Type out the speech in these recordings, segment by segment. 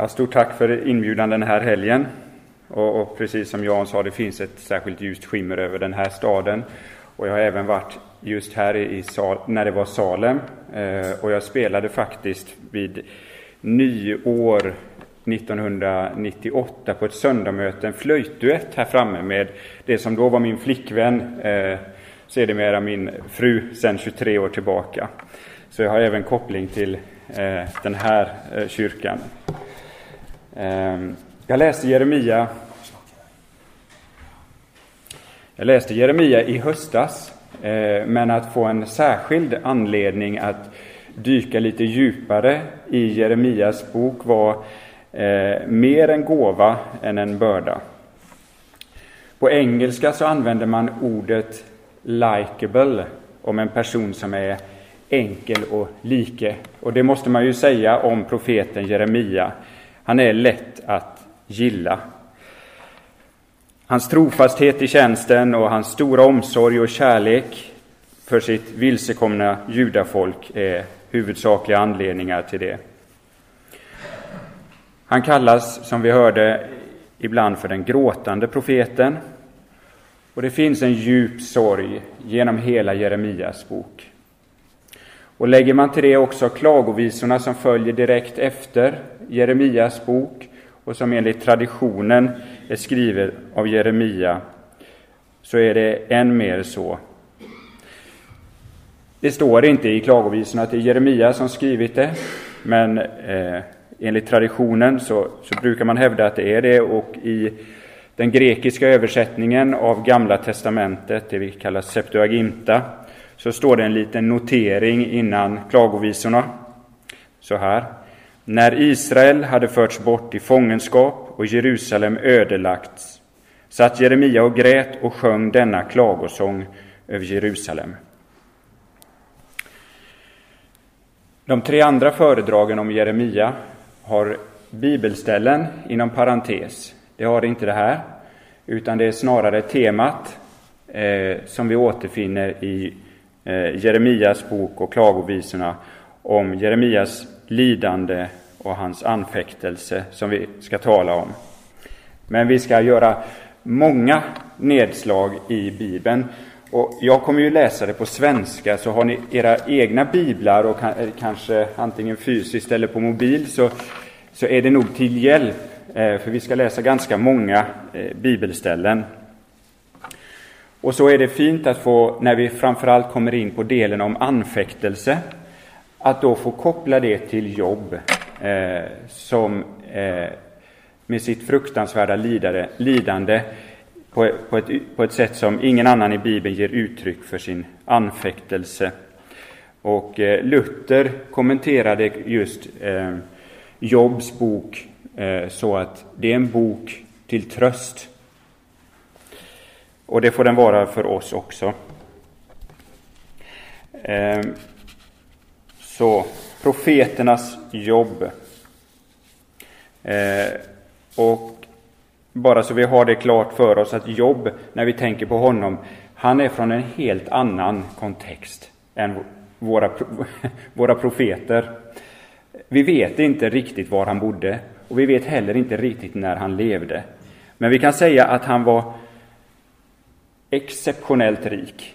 Ja, stort tack för inbjudan den här helgen. Och, och, precis som Jan sa, det finns ett särskilt ljust skimmer över den här staden. Och jag har även varit just här i Sal när det var Salem. Eh, och jag spelade faktiskt vid nyår 1998 på ett söndagsmöte, en flöjtduett här framme med det som då var min flickvän, eh, sedermera min fru sedan 23 år tillbaka. Så jag har även koppling till eh, den här eh, kyrkan. Ehm, jag läste Jeremia jag läste Jeremia i höstas, eh, men att få en särskild anledning att dyka lite djupare i Jeremias bok var eh, mer en gåva än en börda. På engelska så använder man ordet likeable om en person som är enkel och like. Och det måste man ju säga om profeten Jeremia. Han är lätt att gilla. Hans trofasthet i tjänsten och hans stora omsorg och kärlek för sitt vilsekomna judafolk är huvudsakliga anledningar till det. Han kallas, som vi hörde, ibland för den gråtande profeten. Och det finns en djup sorg genom hela Jeremias bok. Och lägger man till det också klagovisorna som följer direkt efter Jeremias bok och som enligt traditionen är skriven av Jeremia, så är det än mer så. Det står inte i klagovisorna att det är Jeremia som skrivit det, men eh, enligt traditionen så, så brukar man hävda att det är det och i den grekiska översättningen av Gamla testamentet, det vi kallar Septuaginta, så står det en liten notering innan klagovisorna. Så här. När Israel hade förts bort i fångenskap och Jerusalem ödelagts satt Jeremia och grät och sjöng denna klagosång över Jerusalem. De tre andra föredragen om Jeremia har bibelställen inom parentes. Det har inte det här, utan det är snarare temat eh, som vi återfinner i eh, Jeremias bok och klagovisorna om Jeremias lidande och hans anfäktelse som vi ska tala om. Men vi ska göra många nedslag i Bibeln. Och jag kommer ju läsa det på svenska, så har ni era egna biblar och eh, kanske antingen fysiskt eller på mobil så, så är det nog till hjälp, eh, för vi ska läsa ganska många eh, bibelställen. Och så är det fint att få, när vi framförallt kommer in på delen om anfäktelse, att då få koppla det till jobb eh, som eh, med sitt fruktansvärda lidare, lidande på, på, ett, på ett sätt som ingen annan i Bibeln ger uttryck för sin anfäktelse. Och eh, Luther kommenterade just eh, Jobs bok eh, så att det är en bok till tröst. Och det får den vara för oss också. Eh, så, profeternas jobb. Eh, och bara så vi har det klart för oss att Jobb, när vi tänker på honom, han är från en helt annan kontext än våra, våra profeter. Vi vet inte riktigt var han bodde och vi vet heller inte riktigt när han levde. Men vi kan säga att han var exceptionellt rik.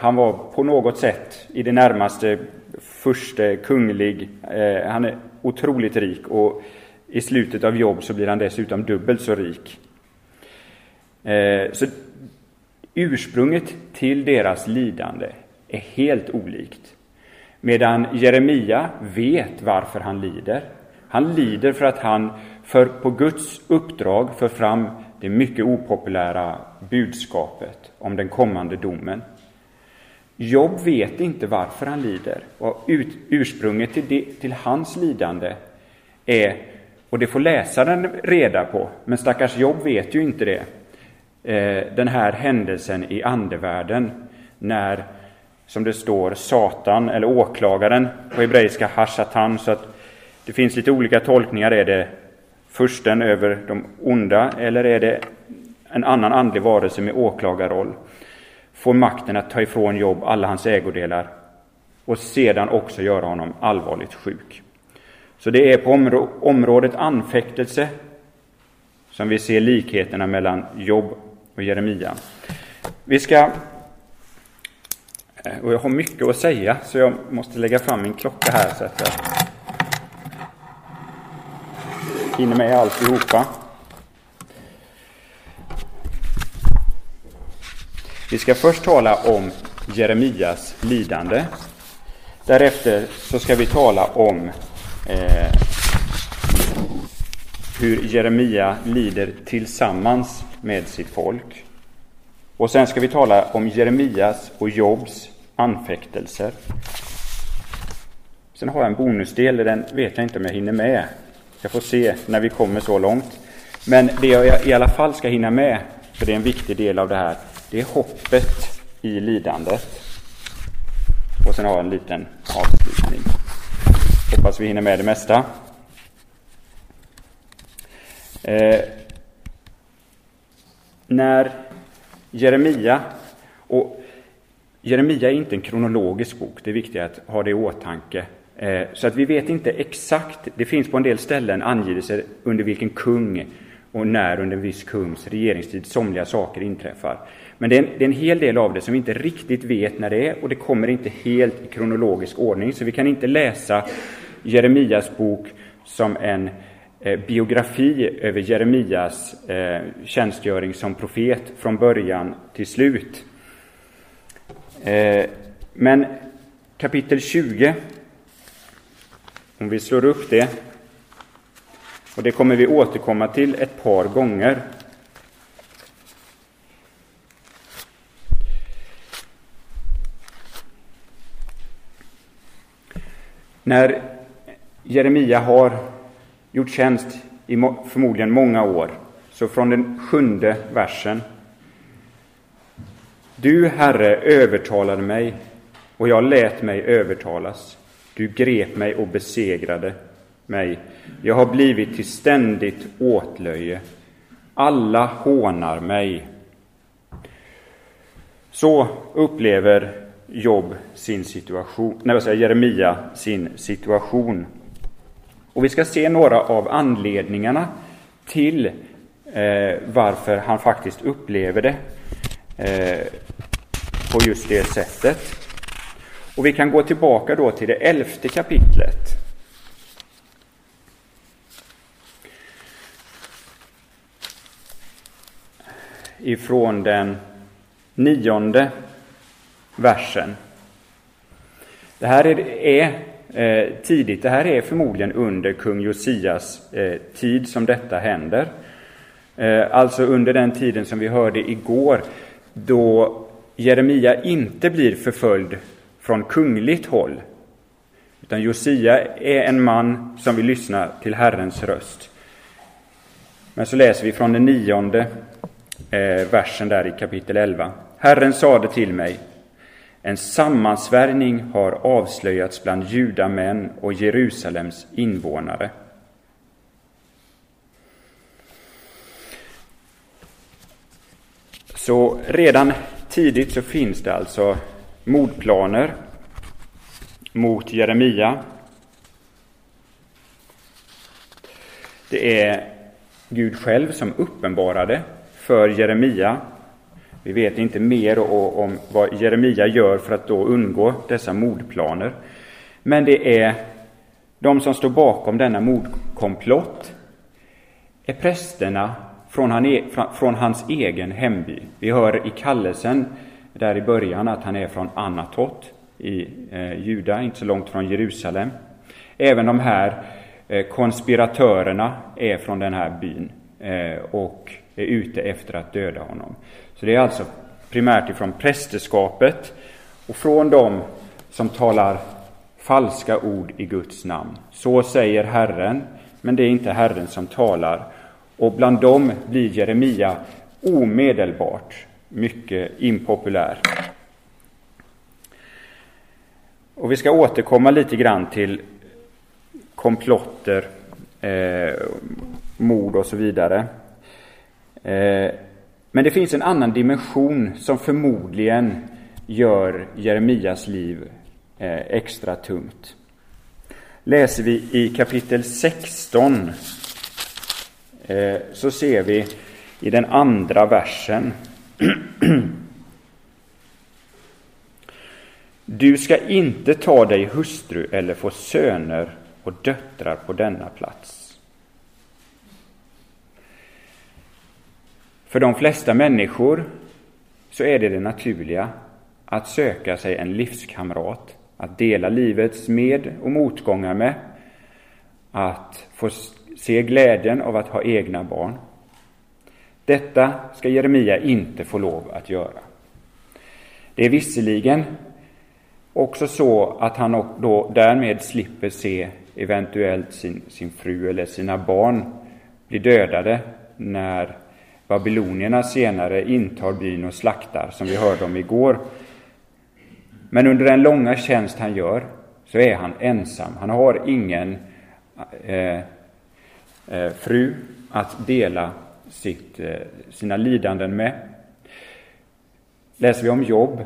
Han var på något sätt i det närmaste förste kunglig. Eh, han är otroligt rik och i slutet av jobb så blir han dessutom dubbelt så rik. Eh, så ursprunget till deras lidande är helt olikt. Medan Jeremia vet varför han lider. Han lider för att han för på Guds uppdrag för fram det mycket opopulära budskapet om den kommande domen. Jobb vet inte varför han lider och ut, ursprunget till, det, till hans lidande är, och det får läsaren reda på, men stackars Jobb vet ju inte det, eh, den här händelsen i andevärlden när, som det står, Satan, eller åklagaren på hebreiska Hashatan, så att det finns lite olika tolkningar. Är det fursten över de onda eller är det en annan andlig varelse med åklagarroll? Får makten att ta ifrån Jobb alla hans ägodelar och sedan också göra honom allvarligt sjuk. Så det är på området anfäktelse som vi ser likheterna mellan Jobb och Jeremia. Vi ska eh, och jag har mycket att säga, så jag måste lägga fram min klocka här så att jag hinner med alltihopa. Vi ska först tala om Jeremias lidande. Därefter så ska vi tala om eh, hur Jeremia lider tillsammans med sitt folk. Och sen ska vi tala om Jeremias och Jobs anfäktelser. Sen har jag en bonusdel, den vet jag inte om jag hinner med. Jag får se när vi kommer så långt. Men det jag i alla fall ska hinna med, för det är en viktig del av det här, det är hoppet i lidandet. Och sen har jag en liten avslutning. Hoppas vi hinner med det mesta. Eh, när Jeremia, och Jeremia är inte en kronologisk bok, det är viktigt att ha det i åtanke. Eh, så att vi vet inte exakt, det finns på en del ställen angivelser under vilken kung och när under en viss kungs regeringstid somliga saker inträffar. Men det är, en, det är en hel del av det som vi inte riktigt vet när det är och det kommer inte helt i kronologisk ordning. Så vi kan inte läsa Jeremias bok som en eh, biografi över Jeremias eh, tjänstgöring som profet från början till slut. Eh, men kapitel 20, om vi slår upp det, och det kommer vi återkomma till ett par gånger. När Jeremia har gjort tjänst i förmodligen många år, så från den sjunde versen. Du, Herre, övertalade mig och jag lät mig övertalas. Du grep mig och besegrade mig. Jag har blivit till ständigt åtlöje. Alla hånar mig. Så upplever Job sin situation, nej, vad säger Jeremia sin situation. Och vi ska se några av anledningarna till eh, varför han faktiskt upplever det eh, på just det sättet. Och vi kan gå tillbaka då till det elfte kapitlet. Ifrån den nionde versen. Det här är, är eh, tidigt, det här är förmodligen under kung Josias eh, tid som detta händer. Eh, alltså under den tiden som vi hörde igår, då Jeremia inte blir förföljd från kungligt håll, utan Josia är en man som vill lyssna till Herrens röst. Men så läser vi från den nionde eh, versen där i kapitel 11. Herren sade till mig, en sammansvärjning har avslöjats bland judamän och Jerusalems invånare. Så redan tidigt så finns det alltså mordplaner mot Jeremia. Det är Gud själv som uppenbarade för Jeremia vi vet inte mer om vad Jeremia gör för att då undgå dessa mordplaner. Men det är de som står bakom denna mordkomplott är prästerna från, han, e, från hans egen hemby. Vi hör i kallelsen där i början att han är från Anatot i eh, Juda, inte så långt från Jerusalem. Även de här eh, konspiratörerna är från den här byn eh, och är ute efter att döda honom. Så det är alltså primärt ifrån prästerskapet och från dem som talar falska ord i Guds namn. Så säger Herren, men det är inte Herren som talar. Och bland dem blir Jeremia omedelbart mycket impopulär. Och vi ska återkomma lite grann till komplotter, eh, mord och så vidare. Eh, men det finns en annan dimension som förmodligen gör Jeremias liv eh, extra tungt. läser vi i kapitel 16 eh, så ser vi i den andra versen Du ska inte ta dig hustru eller få söner och döttrar på denna plats. För de flesta människor så är det det naturliga att söka sig en livskamrat, att dela livets med och motgångar med, att få se glädjen av att ha egna barn. Detta ska Jeremia inte få lov att göra. Det är visserligen också så att han då därmed slipper se eventuellt sin, sin fru eller sina barn bli dödade när babylonierna senare intar byn och slaktar, som vi hörde om igår. Men under den långa tjänst han gör så är han ensam. Han har ingen eh, eh, fru att dela sitt, eh, sina lidanden med. Läser vi om Jobb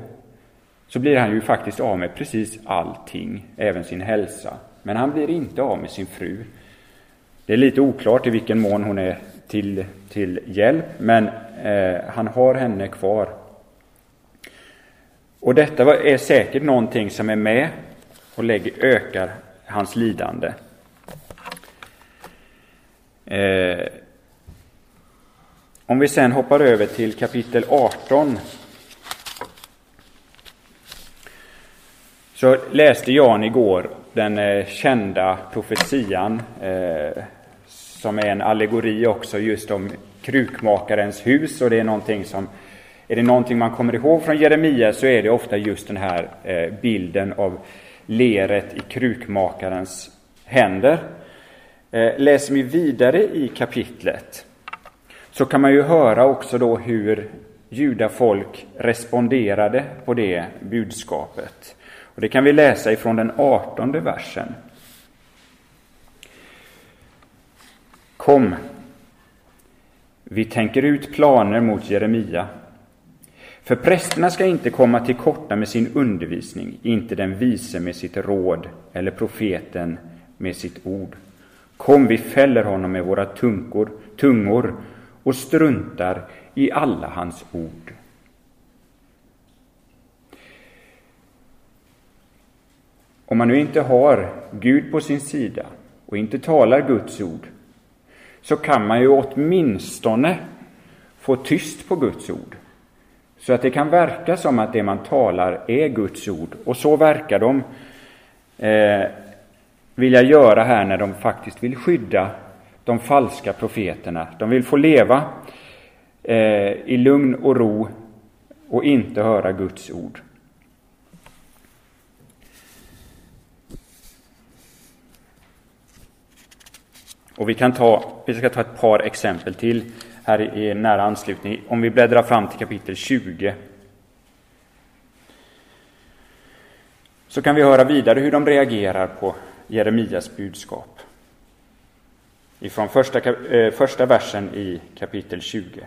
så blir han ju faktiskt av med precis allting, även sin hälsa. Men han blir inte av med sin fru. Det är lite oklart i vilken mån hon är till, till hjälp, men eh, han har henne kvar. Och detta är säkert någonting som är med och lägger, ökar hans lidande. Eh, om vi sen hoppar över till kapitel 18 så läste Jan igår den eh, kända profetian eh, som är en allegori också just om krukmakarens hus och det är någonting som är det någonting man kommer ihåg från Jeremia så är det ofta just den här eh, bilden av leret i krukmakarens händer. Eh, läser vi vidare i kapitlet så kan man ju höra också då hur judafolk responderade på det budskapet. Och det kan vi läsa ifrån den artonde versen. Kom, vi tänker ut planer mot Jeremia. För prästerna ska inte komma till korta med sin undervisning, inte den vise med sitt råd eller profeten med sitt ord. Kom, vi fäller honom med våra tunkor, tungor och struntar i alla hans ord. Om man nu inte har Gud på sin sida och inte talar Guds ord, så kan man ju åtminstone få tyst på Guds ord. Så att det kan verka som att det man talar är Guds ord. Och så verkar de eh, vilja göra här när de faktiskt vill skydda de falska profeterna. De vill få leva eh, i lugn och ro och inte höra Guds ord. Och vi, kan ta, vi ska ta ett par exempel till här i nära anslutning. Om vi bläddrar fram till kapitel 20 så kan vi höra vidare hur de reagerar på Jeremias budskap. Ifrån första, eh, första versen i kapitel 20.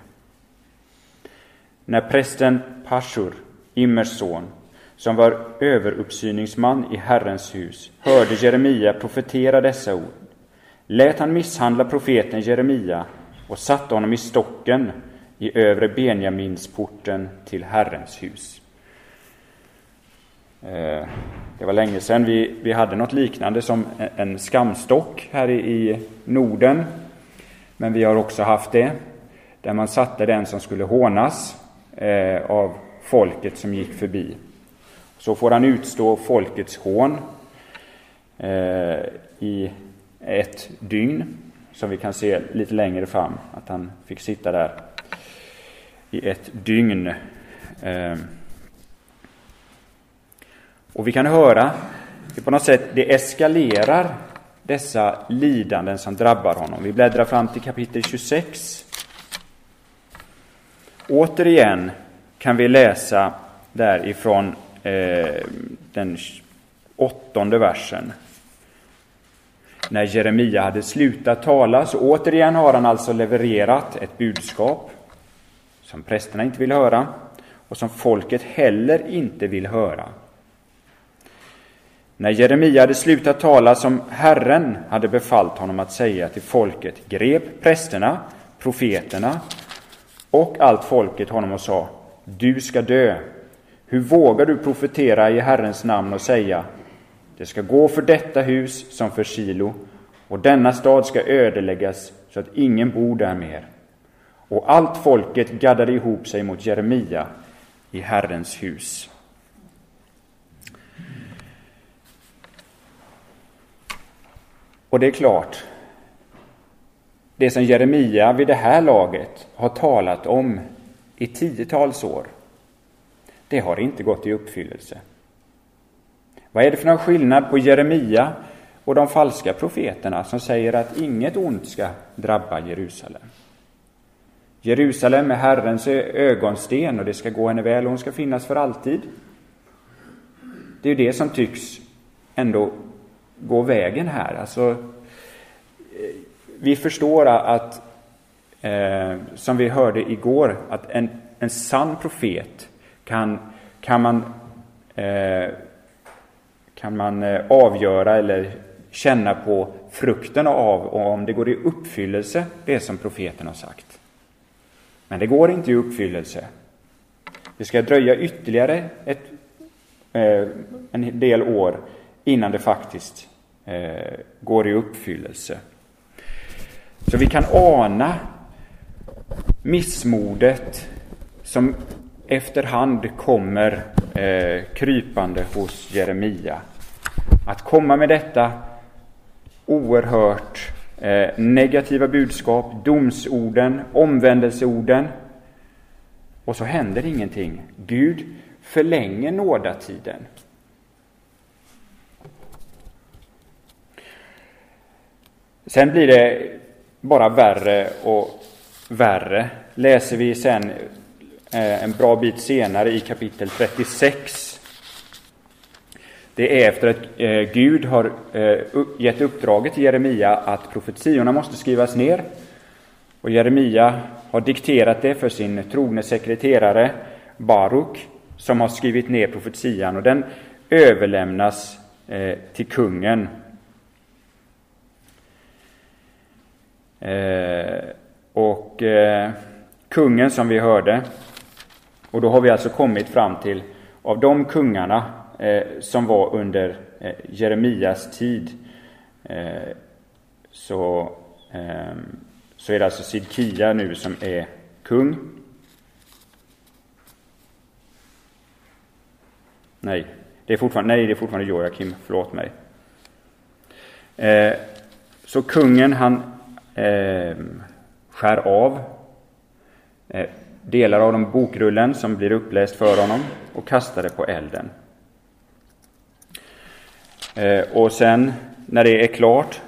När prästen Pashur, Immers son, som var överuppsyningsman i Herrens hus, hörde Jeremia profetera dessa ord lät han misshandla profeten Jeremia och satte honom i stocken i övre Benjaminsporten till Herrens hus. Eh, det var länge sedan vi, vi hade något liknande som en skamstock här i Norden. Men vi har också haft det, där man satte den som skulle hånas eh, av folket som gick förbi. Så får han utstå folkets hån eh, i ett dygn, som vi kan se lite längre fram, att han fick sitta där i ett dygn. Ehm. Och vi kan höra, hur på något sätt, det eskalerar dessa lidanden som drabbar honom. Vi bläddrar fram till kapitel 26. Återigen kan vi läsa därifrån eh, den åttonde versen när Jeremia hade slutat tala, så återigen har han alltså levererat ett budskap som prästerna inte vill höra och som folket heller inte vill höra. När Jeremia hade slutat tala som Herren hade befallt honom att säga till folket grep prästerna, profeterna och allt folket honom och sa Du ska dö. Hur vågar du profetera i Herrens namn och säga det ska gå för detta hus som för Silo och denna stad ska ödeläggas så att ingen bor där mer. Och allt folket gaddade ihop sig mot Jeremia i Herrens hus. Och det är klart, det som Jeremia vid det här laget har talat om i tiotals år, det har inte gått i uppfyllelse. Vad är det för någon skillnad på Jeremia och de falska profeterna som säger att inget ont ska drabba Jerusalem? Jerusalem är Herrens ögonsten och det ska gå henne väl och hon ska finnas för alltid. Det är ju det som tycks ändå gå vägen här. Alltså, eh, vi förstår att, eh, som vi hörde igår, att en, en sann profet kan, kan man, eh, kan man eh, avgöra eller känna på frukten av och om det går i uppfyllelse, det som profeten har sagt. Men det går inte i uppfyllelse. Det ska dröja ytterligare ett, eh, en del år innan det faktiskt eh, går i uppfyllelse. Så vi kan ana missmodet som efterhand kommer eh, krypande hos Jeremia. Att komma med detta oerhört eh, negativa budskap, domsorden, omvändelseorden. Och så händer ingenting. Gud förlänger nådatiden. Sen blir det bara värre och värre. Läser vi sen Eh, en bra bit senare i kapitel 36. Det är efter att eh, Gud har eh, gett uppdraget till Jeremia att profetiorna måste skrivas ner. Och Jeremia har dikterat det för sin trogne sekreterare Baruk som har skrivit ner profetian och den överlämnas till kungen och kungen som vi hörde, och då har vi alltså kommit fram till av de kungarna eh, som var under eh, Jeremias tid eh, så, ehm, så är det alltså Sidkia nu som är kung. Nej, det är fortfarande, nej, det är fortfarande Joakim, förlåt mig. Eh, så kungen han eh, skär av eh, delar av de bokrullen som blir uppläst för honom och kastar det på elden. Eh, och sen när det är klart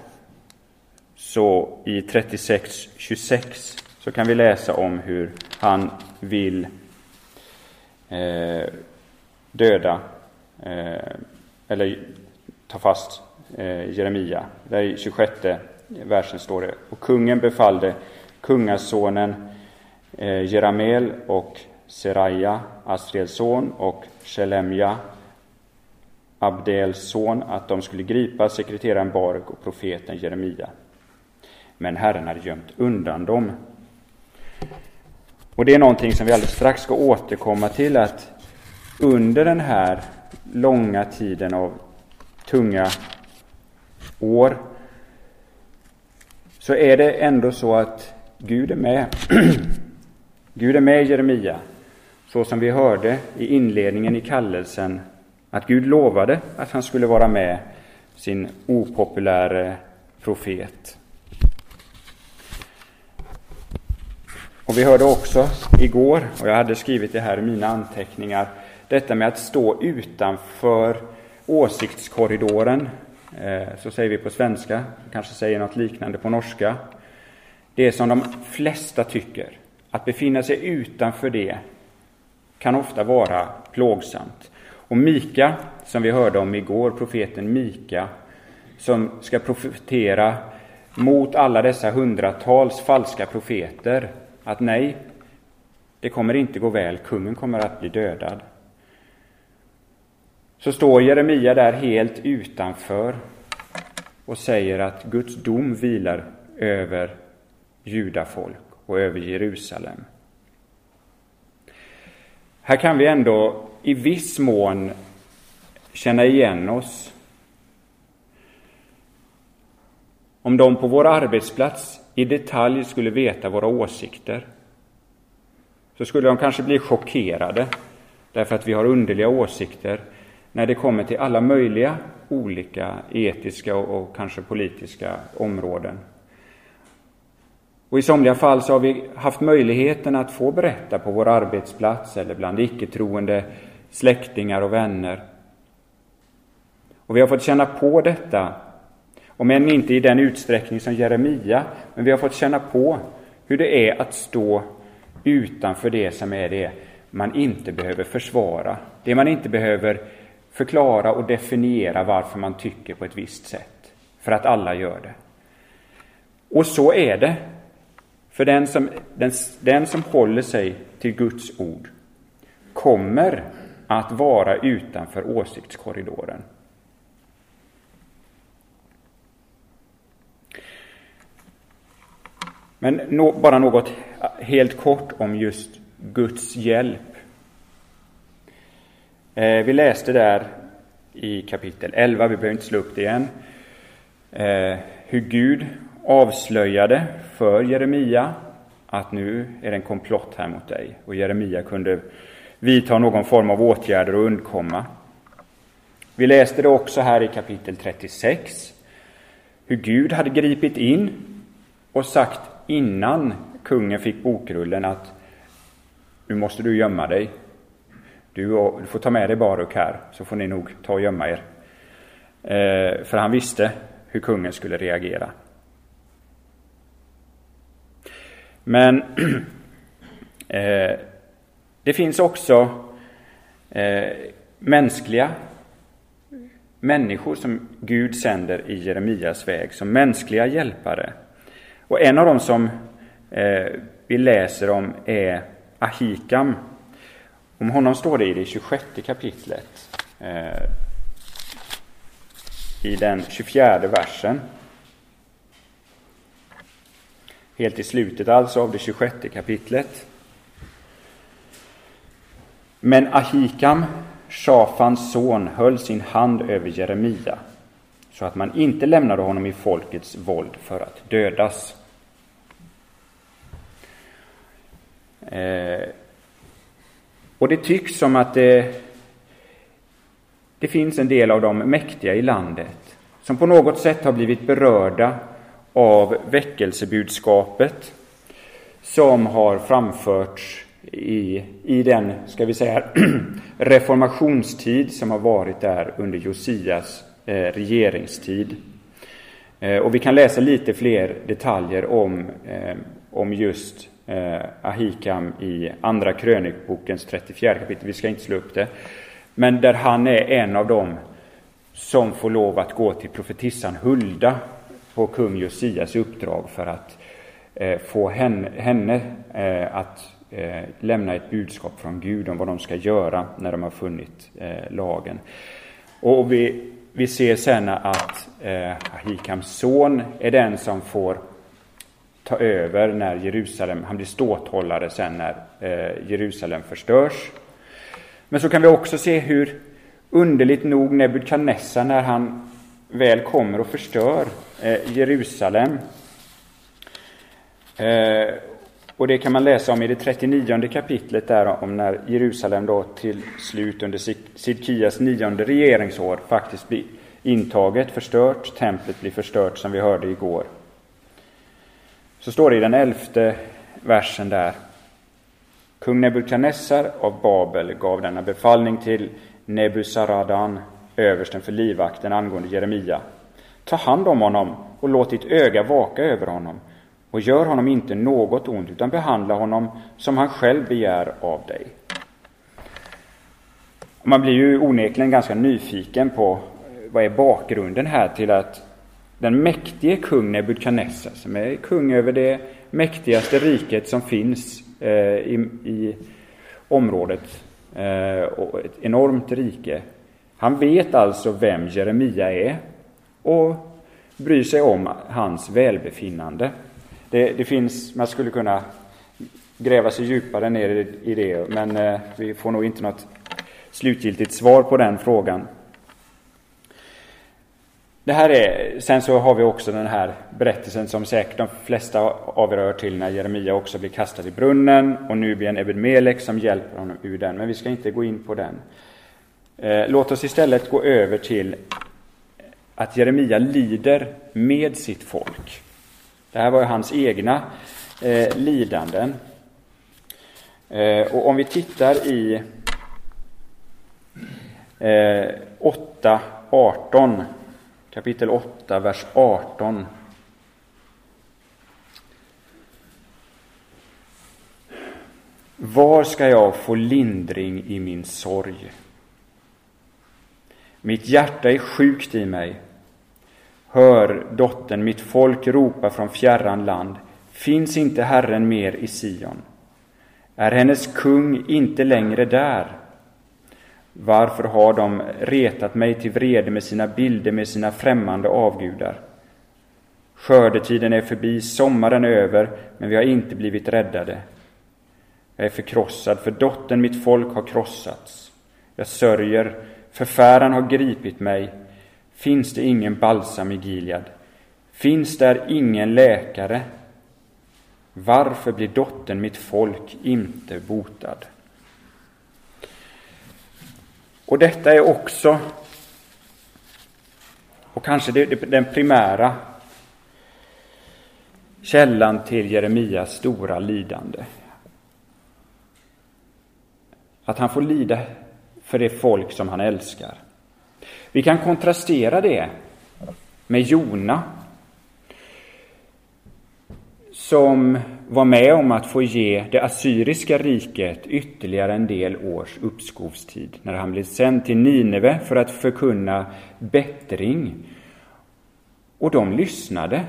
så i 36.26 så kan vi läsa om hur han vill eh, döda eh, eller ta fast eh, Jeremia. Där i 26 versen står det. Och kungen befallde kungasonen Eh, Jeramel och Seraja, Asriels son, och Shelemja, Abdels son, att de skulle gripa sekreteraren Baruk och profeten Jeremia. Men Herren hade gömt undan dem. Och det är någonting som vi alldeles strax ska återkomma till, att under den här långa tiden av tunga år så är det ändå så att Gud är med. Gud är med Jeremia, så som vi hörde i inledningen i kallelsen, att Gud lovade att han skulle vara med sin opopuläre profet. Och vi hörde också igår, och jag hade skrivit det här i mina anteckningar, detta med att stå utanför åsiktskorridoren eh, så säger vi på svenska, kanske säger något liknande på norska. Det som de flesta tycker, att befinna sig utanför det, kan ofta vara plågsamt. Och Mika, som vi hörde om igår, profeten Mika, som ska profetera mot alla dessa hundratals falska profeter, att nej, det kommer inte gå väl, kungen kommer att bli dödad. så står Jeremia där helt utanför och säger att Guds dom vilar över judafolk och över Jerusalem. Här kan vi ändå i viss mån känna igen oss. Om de på vår arbetsplats i detalj skulle veta våra åsikter så skulle de kanske bli chockerade därför att vi har underliga åsikter när det kommer till alla möjliga olika etiska och, kanske politiska områden. Och I somliga fall så har vi haft möjligheten att få berätta på vår arbetsplats eller bland icke-troende släktingar och vänner. Och vi har fått känna på detta, om än inte i den utsträckning som Jeremia, men vi har fått känna på hur det är att stå utanför det som är det man inte behöver försvara, det man inte behöver förklara och definiera varför man tycker på ett visst sätt, för att alla gör det. Och så är det för den som, den, den som håller sig till Guds ord kommer att vara utanför åsiktskorridoren. Men no, bara något helt kort om just Guds hjälp. Eh, vi läste där i kapitel 11, vi behöver inte slå upp det igen, eh, hur Gud avslöjade för Jeremia att nu är det en komplott här mot dig. Och Jeremia kunde vidta någon form av åtgärder och undkomma. Vi läste det också här i kapitel 36, hur Gud hade gripit in och sagt innan kungen fick bokrullen att nu måste du gömma dig. Du, får ta med dig Baruk här, så får ni nog ta och gömma er. Eh, för han visste hur kungen skulle reagera. Men eh, det finns också eh, mänskliga människor som Gud sänder i Jeremias väg som mänskliga hjälpare. Och en av dem som eh, vi läser om är Ahikam. Om honom står det i det 26 kapitlet. Eh, I den 24 versen. Helt i slutet alltså av det 26 kapitlet. Men Ahikam, Shafans son, höll sin hand över Jeremia så att man inte lämnade honom i folkets våld för att dödas. Eh, och det tycks som att det, det finns en del av de mäktiga i landet som på något sätt har blivit berörda av väckelsebudskapet som har framförts i, i den, ska vi säga, reformationstid som har varit där under Josias eh, regeringstid. Eh, och vi kan läsa lite fler detaljer om, eh, om just Ahikam i Andra krönikbokens 34 kapitel. Vi ska inte slå upp det. Men där han är en av dem som får lov att gå till profetissan Hulda på kung Josias uppdrag för att eh, få henne, henne eh, att eh, lämna ett budskap från Gud om vad de ska göra när de har funnit eh, lagen. Och vi, vi ser sen att eh, Ahikams son är den som får ta över när Jerusalem, han blir ståthållare sen när eh, Jerusalem förstörs. Men så kan vi också se hur underligt nog Nebukadnessar när han väl kommer och förstör eh, Jerusalem. Eh, och det kan man läsa om i det 39 kapitlet där om när Jerusalem då till slut under Sidkias nionde regeringsår faktiskt blir intaget, förstört, templet blir förstört som vi hörde igår. Så står det i den elfte versen där. Kung Nebukadnessar av Babel gav denna befallning till Nebusaradan, översten för livvakten angående Jeremia. Ta hand om honom och låt ditt öga vaka över honom och gör honom inte något ont utan behandla honom som han själv begär av dig. Man blir ju onekligen ganska nyfiken på vad är bakgrunden här till att den mäktige kung Nebukadnessar, som är kung över det mäktigaste riket som finns eh, i, i, området, eh, och ett enormt rike, han vet alltså vem Jeremia är och bryr sig om hans välbefinnande. Det, det finns, man skulle kunna gräva sig djupare ner i, det, men eh, vi får nog inte något slutgiltigt svar på den frågan. Det här är, sen så har vi också den här berättelsen som säkert de flesta av er hör till när Jeremia också blir kastad i brunnen och nu blir en Ebed-Melek som hjälper honom ur den. Men vi ska inte gå in på den. Eh, låt oss istället gå över till att Jeremia lider med sitt folk. Det här var ju hans egna eh, lidanden. Eh, och om vi tittar i eh, 8, 18 kapitel 8, vers 18. Var ska jag få lindring i min sorg? Mitt hjärta är sjukt i mig. Hör, dottern, mitt folk ropa från fjärran land. Finns inte Herren mer i Sion? Är hennes kung inte längre där? Varför har de retat mig till vrede med sina bilder, med sina främmande avgudar? Skördetiden är förbi, sommaren är över, men vi har inte blivit räddade. Jag är förkrossad, för dottern mitt folk har krossats. Jag sörjer, förfäran har gripit mig. Finns det ingen balsam i Gilead? Finns där ingen läkare? Varför blir dottern mitt folk inte botad? Och detta är också, och kanske den primära källan till Jeremias stora lidande. Att han får lida för det folk som han älskar. Vi kan kontrastera det med Jona som var med om att få ge det assyriska riket ytterligare en del års uppskovstid när han blev sänd till Nineve för att förkunna bättring. Och de lyssnade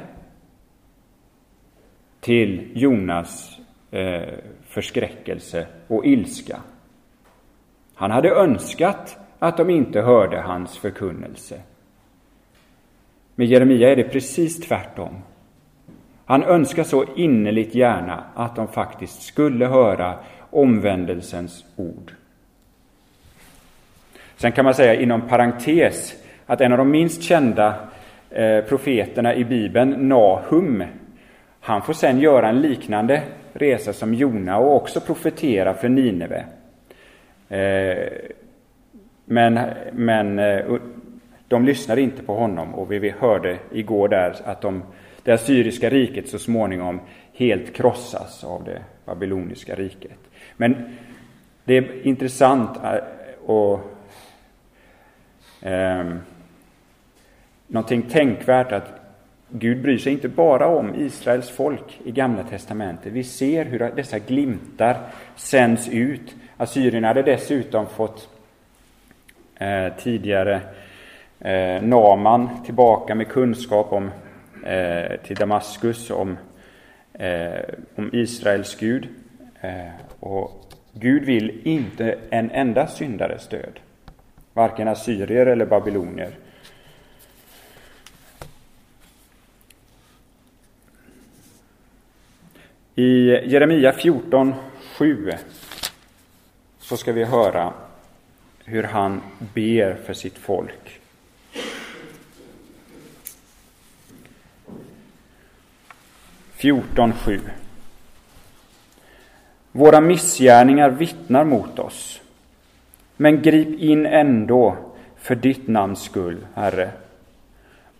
till Jonas eh, förskräckelse och ilska. Han hade önskat att de inte hörde hans förkunnelse. Med Jeremia är det precis tvärtom. Han önskar så innerligt gärna att de faktiskt skulle höra omvändelsens ord. Sen kan man säga inom parentes att en av de minst kända eh, profeterna i Bibeln, Nahum, han får sen göra en liknande resa som Jona och också profetera för Nineve. Eh, men, men eh, de lyssnade inte på honom och vi hörde igår där att de det assyriska riket så småningom helt krossas av det babyloniska riket. Men det är intressant eh, och eh, någonting tänkvärt att Gud bryr sig inte bara om Israels folk i Gamla testamentet. Vi ser hur dessa glimtar sänds ut. Assyrierna hade dessutom fått eh, tidigare eh, Naman tillbaka med kunskap om eh, till Damaskus om, eh, om Israels Gud. Eh, och Gud vill inte en enda syndares död. varken assyrier eller babylonier. I Jeremia 14, 7 så ska vi höra hur han ber för sitt folk. 14.7 Våra missgärningar vittnar mot oss. Men grip in ändå för ditt namns skull, Herre.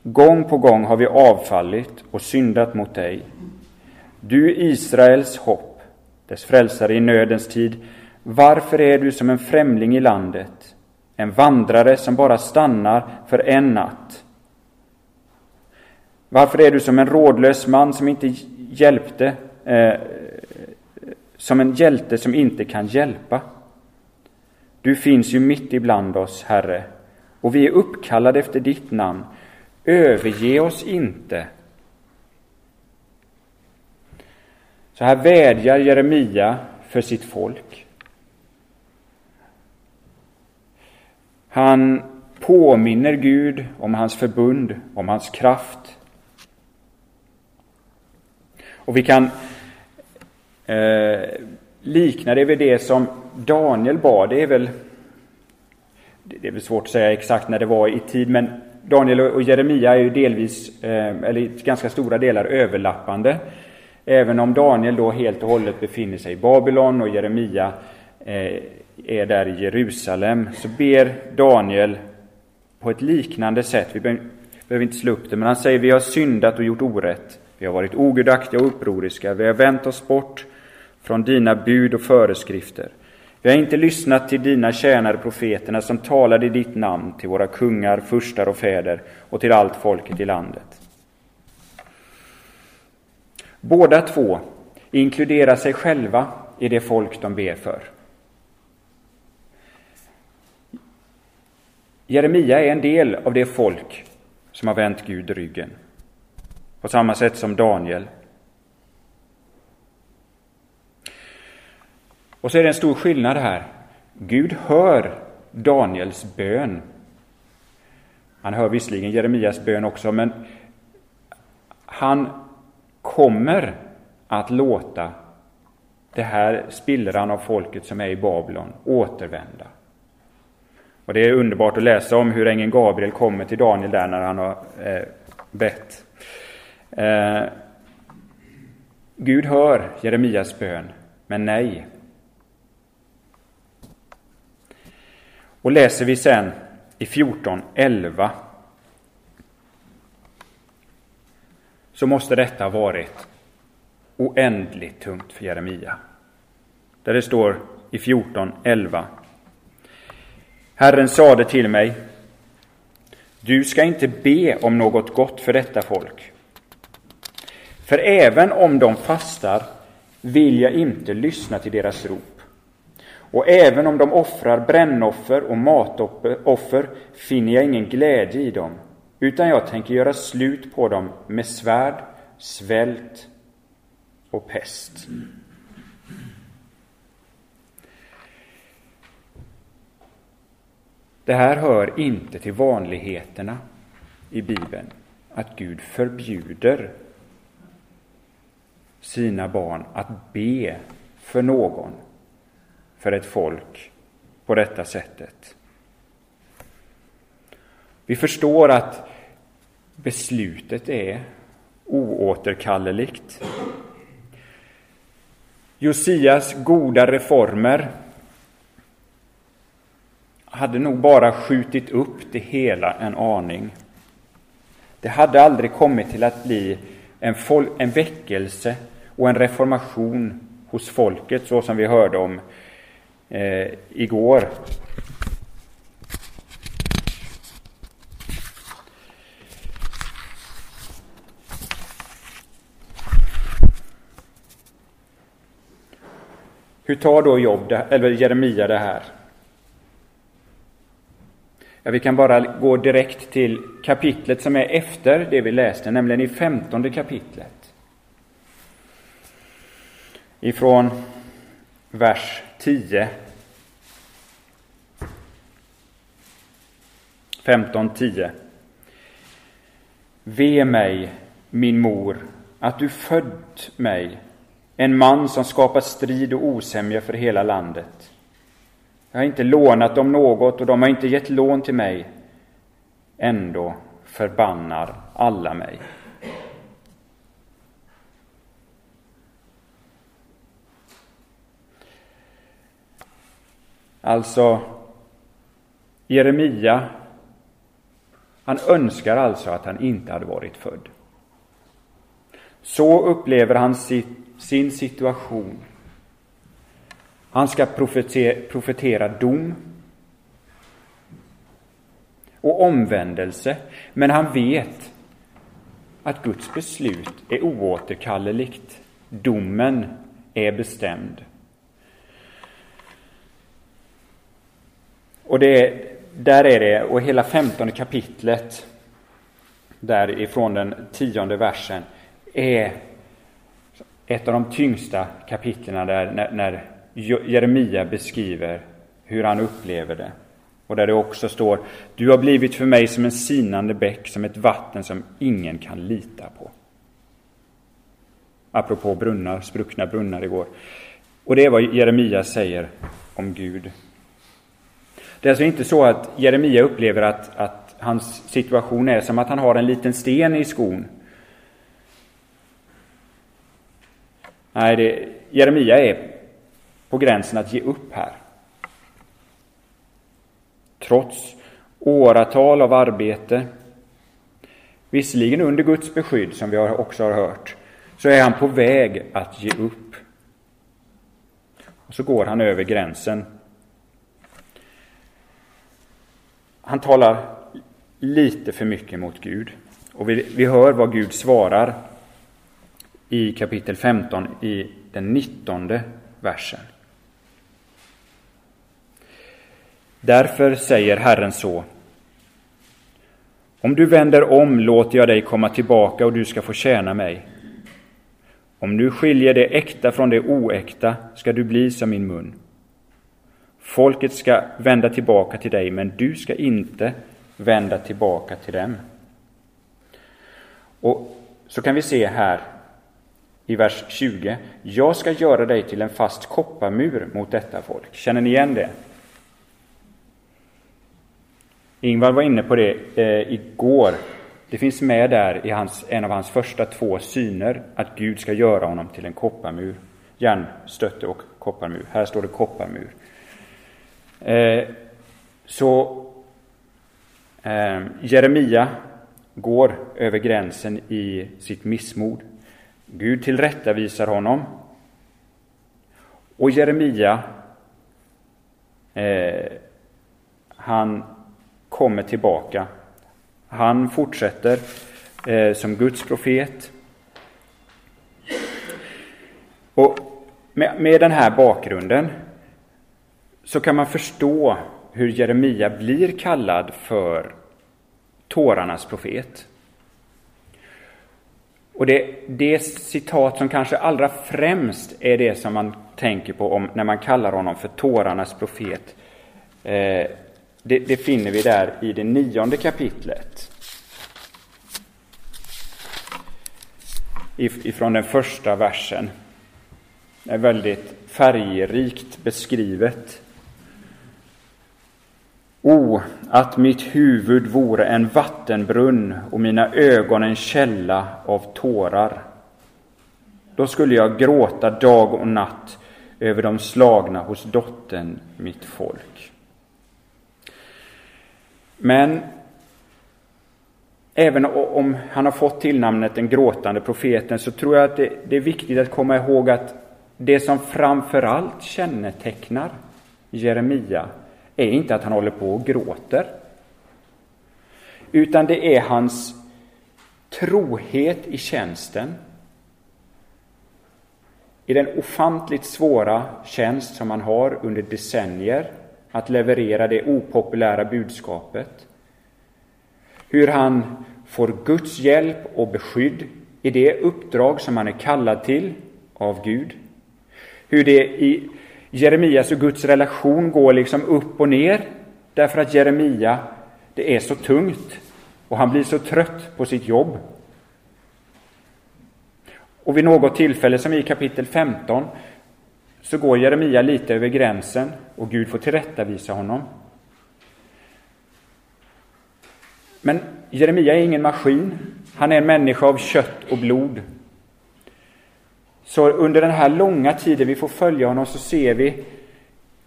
Gång på gång har vi avfallit och syndat mot dig. Du Israels hopp, dess frälsare i nödens tid. Varför är du som en främling i landet, en vandrare som bara stannar för en natt? Varför är du som en rådlös man som inte hjälpte, eh, som en hjälte som inte kan hjälpa? Du finns ju mitt ibland oss, Herre, och vi är uppkallade efter ditt namn. Överge oss inte. Så här vädjar Jeremia för sitt folk. Han påminner Gud om hans förbund, om hans kraft. Och vi kan eh, likna det vid det som Daniel bad. Det är väl det är väl svårt att säga exakt när det var i tid, men Daniel och Jeremia är ju delvis, eh, eller i ganska stora delar, överlappande. Även om Daniel då helt och hållet befinner sig i Babylon och Jeremia Eh, är där i Jerusalem, så ber Daniel på ett liknande sätt. Vi behöver inte slå upp det, men han säger vi har syndat och gjort orätt. Vi har varit ogudaktiga och upproriska. Vi har vänt oss bort från dina bud och föreskrifter. Vi har inte lyssnat till dina tjänare profeterna som talade i ditt namn till våra kungar, furstar och fäder och till allt folket i landet. Båda två inkluderar sig själva i det folk de ber för. Jeremia är en del av det folk som har vänt Gud ryggen, på samma sätt som Daniel Och så är det en stor skillnad här. Gud hör Daniels bön. Han hör visserligen Jeremias bön också, men han kommer att låta det här spillran av folket som är i Babylon återvända. Och Det är underbart att läsa om hur ängeln Gabriel kommer till Daniel där när han har eh, bett. Eh, Gud hör Jeremias bön, men nej, Och läser vi sen i 14.11 så måste detta ha varit oändligt tungt för Jeremia. Där det står i 14.11 Herren sade till mig Du ska inte be om något gott för detta folk. För även om de fastar vill jag inte lyssna till deras rop. Och även om de offrar brännoffer och matoffer finner jag ingen glädje i dem, utan jag tänker göra slut på dem med svärd, svält och pest. Det här hör inte till vanligheterna i Bibeln, att Gud förbjuder sina barn att be för någon för ett folk på detta sättet. Vi förstår att beslutet är oåterkalleligt. Josias goda reformer hade nog bara skjutit upp det hela en aning. Det hade aldrig kommit till att bli en, en väckelse och en reformation hos folket, så som vi hörde om eh, igår. Hur tar då Jobb, eller Jeremia det här? Ja, vi kan bara gå direkt till kapitlet som är efter det vi läste, nämligen i femtonde kapitlet. Ifrån vers 10. 15.10. Ve mig, min mor, att du fött mig, en man som skapat strid och osämja för hela landet. Jag har inte lånat dem något och de har inte gett lån till mig. Ändå förbannar alla mig. Alltså, Jeremia, han önskar alltså att han inte hade varit född. Så upplever han sin situation. Han ska profetera dom och omvändelse, men han vet att Guds beslut är oåterkalleligt. Domen är bestämd. Och det, där är det, och hela femtonde kapitlet, därifrån den tionde versen, är ett av de tyngsta kapitlen där när, när Jeremia beskriver hur han upplever det. Och där det också står Du har blivit för mig som en sinande bäck, som ett vatten som ingen kan lita på. Apropå brunnar, spruckna brunnar igår. Och det är vad Jeremia säger om Gud. Det är alltså inte så att Jeremia upplever att, att hans situation är som att han har en liten sten i skon. Nej, det, Jeremia är på gränsen att ge upp här. Trots åratal av arbete, visserligen under Guds beskydd, som vi också har hört, så är han på väg att ge upp. Och så går han över gränsen. Han talar lite för mycket mot Gud. Och vi, vi hör vad Gud svarar i kapitel 15 i den 19 versen. Därför säger Herren så. Om du vänder om låter jag dig komma tillbaka och du ska få tjäna mig. Om du skiljer det äkta från det oäkta ska du bli som min mun. Folket ska vända tillbaka till dig, men du ska inte vända tillbaka till dem. Och så kan vi se här i vers 20. Jag ska göra dig till en fast kopparmur mot detta folk. Känner ni igen det? Ingvar var inne på det eh, igår. Det finns med där i hans, en av hans första två syner att Gud ska göra honom till en kopparmur. Järnstötte och kopparmur. Här står det kopparmur. Eh, så eh, Jeremia går över gränsen i sitt missmod. Gud tillrättavisar honom. Och Jeremia, eh, han kommer tillbaka. Han fortsätter eh, som Guds profet. Och med, med den här bakgrunden så kan man förstå hur Jeremia blir kallad för tårarnas profet. Och det, det citat som kanske allra främst är det som man tänker på om, när man kallar honom för tårarnas profet, eh, det, det finner vi där i det nionde kapitlet. Ifrån den första versen. Det är väldigt färgrikt beskrivet. O, att mitt huvud vore en vattenbrunn och mina ögon en källa av tårar. Då skulle jag gråta dag och natt över de slagna hos dottern, mitt folk. Men även om han har fått tillnamnet den gråtande profeten så tror jag att det, det är viktigt att komma ihåg att det som framför allt kännetecknar Jeremia är inte att han håller på och gråter. Utan det är hans trohet i tjänsten. I den ofantligt svåra tjänst som han har under decennier att leverera det opopulära budskapet. Hur han får Guds hjälp och beskydd i det uppdrag som han är kallad till av Gud. Hur det i Jeremias och Guds relation går liksom upp och ner därför att Jeremia, det är så tungt och han blir så trött på sitt jobb. Och vid något tillfälle, som i kapitel 15, så går Jeremia lite över gränsen och Gud får tillrättavisa honom. Men Jeremia är ingen maskin. Han är en människa av kött och blod. Så under den här långa tiden vi får följa honom så ser vi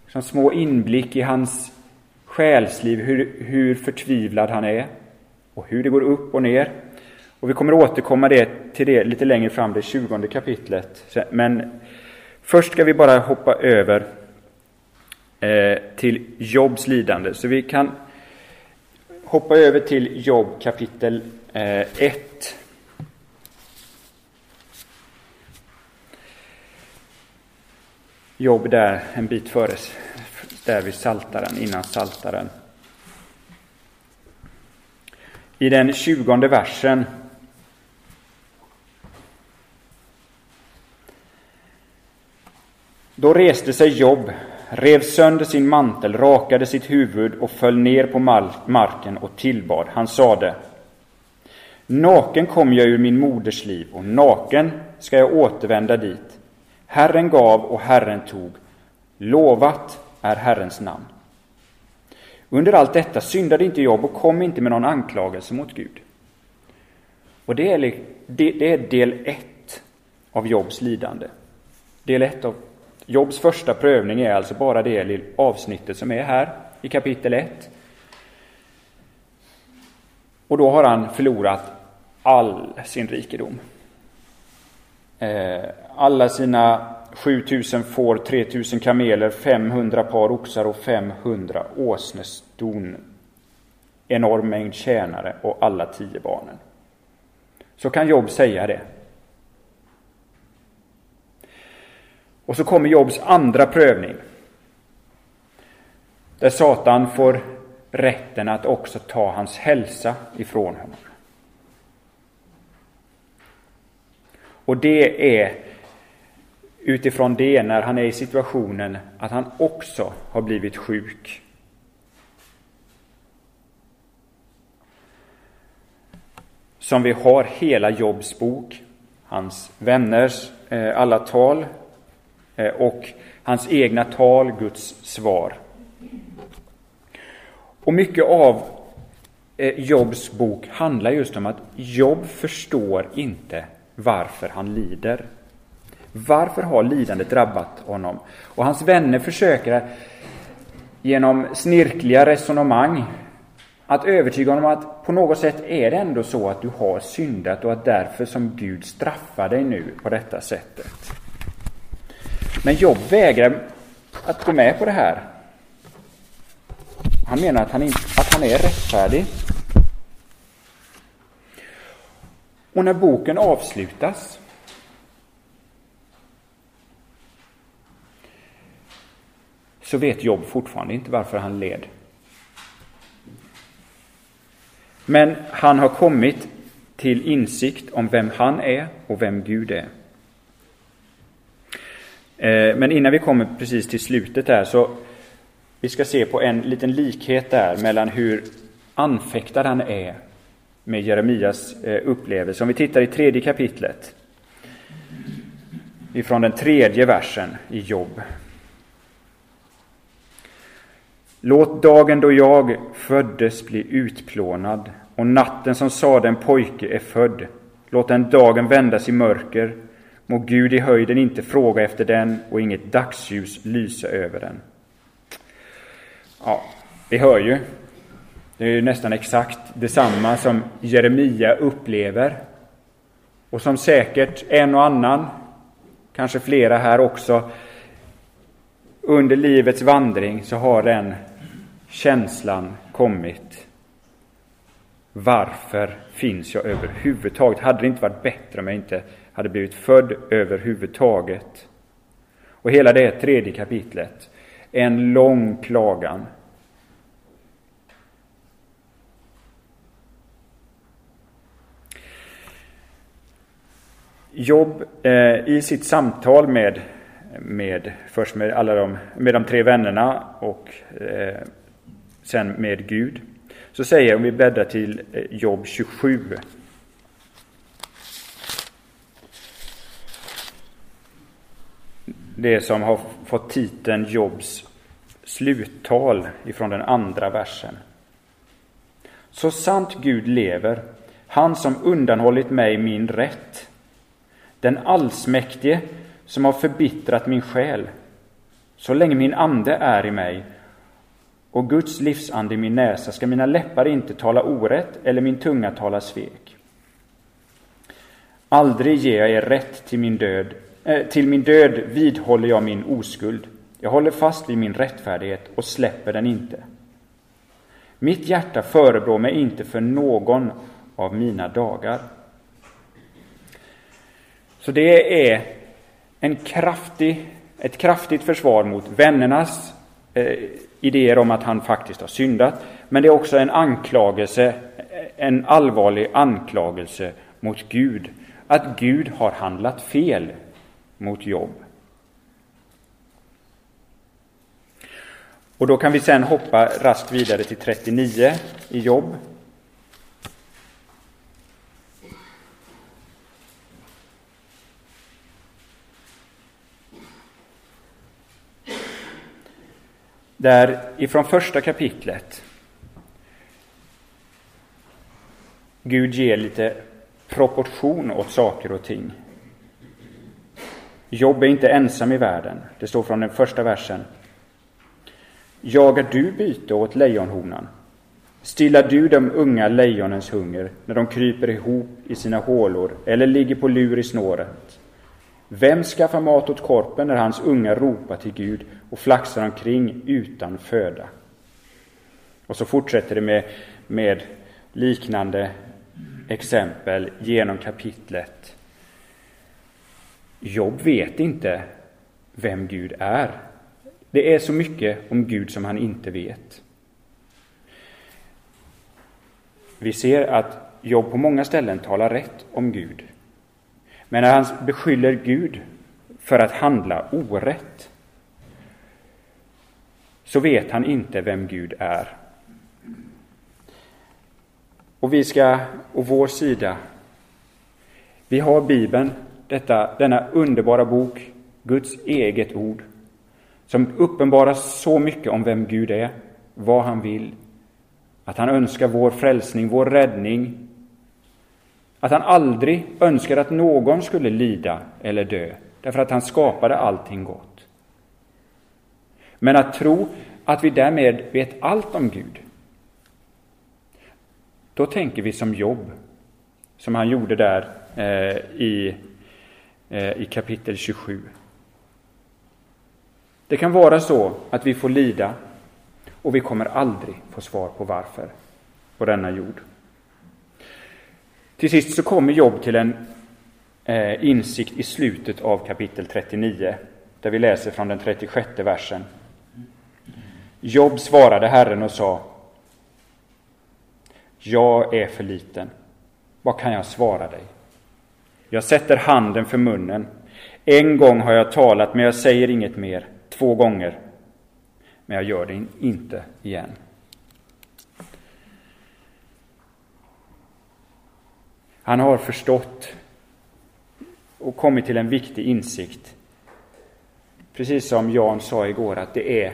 som små inblick i hans själsliv, hur, hur förtvivlad han är och hur det går upp och ner. Och vi kommer återkomma det, till det lite längre fram, det tjugonde kapitlet. Men först ska vi bara hoppa över eh, till Jobs lidande. Så vi kan hoppa över till Jobb kapitel eh, 1. Jobb där en bit före, där vid Saltaren, innan Saltaren. I den tjugonde versen Då reste sig Jobb, rev sönder sin mantel, rakade sitt huvud och föll ner på marken och tillbad. Han sade, Naken kom jag ur min moders liv och naken ska jag återvända dit. Herren gav och Herren tog. Lovat är Herrens namn. Under allt detta syndade inte Job och kom inte med någon anklagelse mot Gud. Och det är, det är del ett av Jobs lidande. Del ett av Jobs första prövning är alltså bara det avsnittet som är här i kapitel 1. Och då har han förlorat all sin rikedom. Eh, alla sina 7000 får, 3000 kameler, 500 par oxar och 500 åsneston. Enorm mängd tjänare och alla tio barnen. Så kan Job säga det. Och så kommer Jobs andra prövning. Där Satan får rätten att också ta hans hälsa ifrån honom. Och det är utifrån det när han är i situationen att han också har blivit sjuk. Som vi har hela Jobs bok, hans vänners eh, alla tal Eh, och hans egna tal, Guds svar. Och mycket av eh, Jobs bok handlar just om att Job förstår inte varför han lider. Varför har lidandet drabbat honom? Och hans vänner försöker genom snirkliga resonemang att övertyga honom att på något sätt är det ändå så att du har syndat och att därför som Gud straffar dig nu på detta sättet. Men Job vägrar att gå med på det här. Han menar att han, inte, att han är rättfärdig. Och när boken avslutas så vet Job fortfarande inte varför han led. Men han har kommit till insikt om vem han är och vem Gud är. Eh, men innan vi kommer precis till slutet där så vi ska se på en liten likhet där mellan hur anfäktad han är med Jeremias eh, upplevelse. Om vi tittar i tredje kapitlet ifrån den tredje versen i Jobb. Låt dagen då jag föddes bli utplånad och natten som sade en pojke är född. Låt den dagen vändas i mörker. Må Gud i höjden inte fråga efter den och inget dagsljus lysa över den. Ja, vi hör ju. Det är ju nästan exakt detsamma som Jeremia upplever och som säkert en och annan, kanske flera här också, under livets vandring så har den känslan kommit. Varför finns jag överhuvudtaget? Hade det inte varit bättre om jag inte hade blivit född överhuvudtaget? Och hela det tredje kapitlet, en lång klagan. Jobb eh, i sitt samtal med, med, först med, alla de, med de tre vännerna och eh, sen med Gud. Så säger, om vi bläddrar till eh, Jobb 27. Det som har fått titeln Jobs sluttal ifrån den andra versen. Så sant Gud lever, han som undanhållit mig min rätt, den allsmäktige som har förbittrat min själ, så länge min ande är i mig och Guds livsande i min näsa ska mina läppar inte tala orätt eller min tunga tala svek. Aldrig ger jag er rätt till min död. Eh, till min död vidhåller jag min oskuld. Jag håller fast vid min rättfärdighet och släpper den inte. Mitt hjärta förebrår mig inte för någon av mina dagar. Så det är en kraftig, ett kraftigt försvar mot vännernas eh, idéer om att han faktiskt har syndat. Men det är också en anklagelse, en allvarlig anklagelse mot Gud. Att Gud har handlat fel mot Jobb. Och då kan vi sen hoppa raskt vidare till 39 i jobb. Där ifrån första kapitlet Gud ger lite proportion åt saker och ting. Jobb är inte ensam i världen. Det står från den första versen. Jagar du byte åt lejonhonan? Stillar du de unga lejonens hunger när de kryper ihop i sina hålor eller ligger på lur i snåret? Vem skaffar mat åt korpen när hans unga ropar till Gud och flaxar omkring utan föda? Och så fortsätter det med, med liknande exempel genom kapitlet. Jobb vet inte vem Gud är. Det är så mycket om Gud som han inte vet. Vi ser att Jobb på många ställen talar rätt om Gud. Men när han beskyller Gud för att handla orätt så vet han inte vem Gud är. Och vi ska, och vår sida, vi har Bibeln, detta, denna underbara bok, Guds eget ord, som uppenbarar så mycket om vem Gud är, vad han vill, att han önskar vår frälsning, vår räddning, att han aldrig önskar att någon skulle lida eller dö, därför att han skapade allting gott. Men att tro att vi därmed vet allt om Gud, då tänker vi som Jobb, som han gjorde där eh, i, Eh, i kapitel 27. Det kan vara så att vi får lida och vi kommer aldrig få svar på varför på denna jord. Till sist så kommer Jobb till en eh, insikt i slutet av kapitel 39, där vi läser från den 36 versen. Jobb svarade Herren och sa Jag är för liten. Vad kan jag svara dig? Jag sätter handen för munnen. En gång har jag talat, men jag säger inget mer. Två gånger. Men jag gör det inte igen. Han har förstått och kommit till en viktig insikt. Precis som Jan sa igår, att det är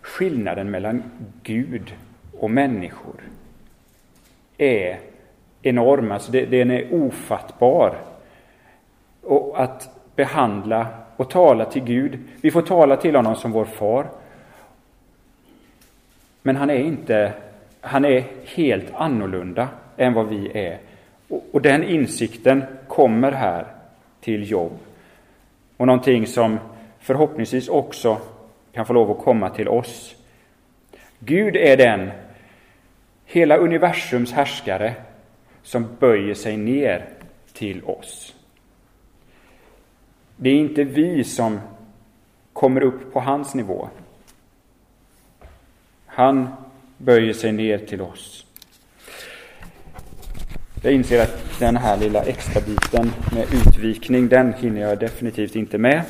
skillnaden mellan Gud och människor är enorm, alltså det, den är ofattbar. Och att behandla och tala till Gud, vi får tala till honom som vår far. Men han är inte, han är helt annorlunda än vad vi är. Och, och den insikten kommer här till jobb. Och någonting som förhoppningsvis också kan få lov att komma till oss. Gud är den, hela universums härskare, som böjer sig ner till oss. Det är inte vi som kommer upp på hans nivå. Han böjer sig ner till oss. Jag inser att den här lilla extra biten med utvikning, den hinner jag definitivt inte med.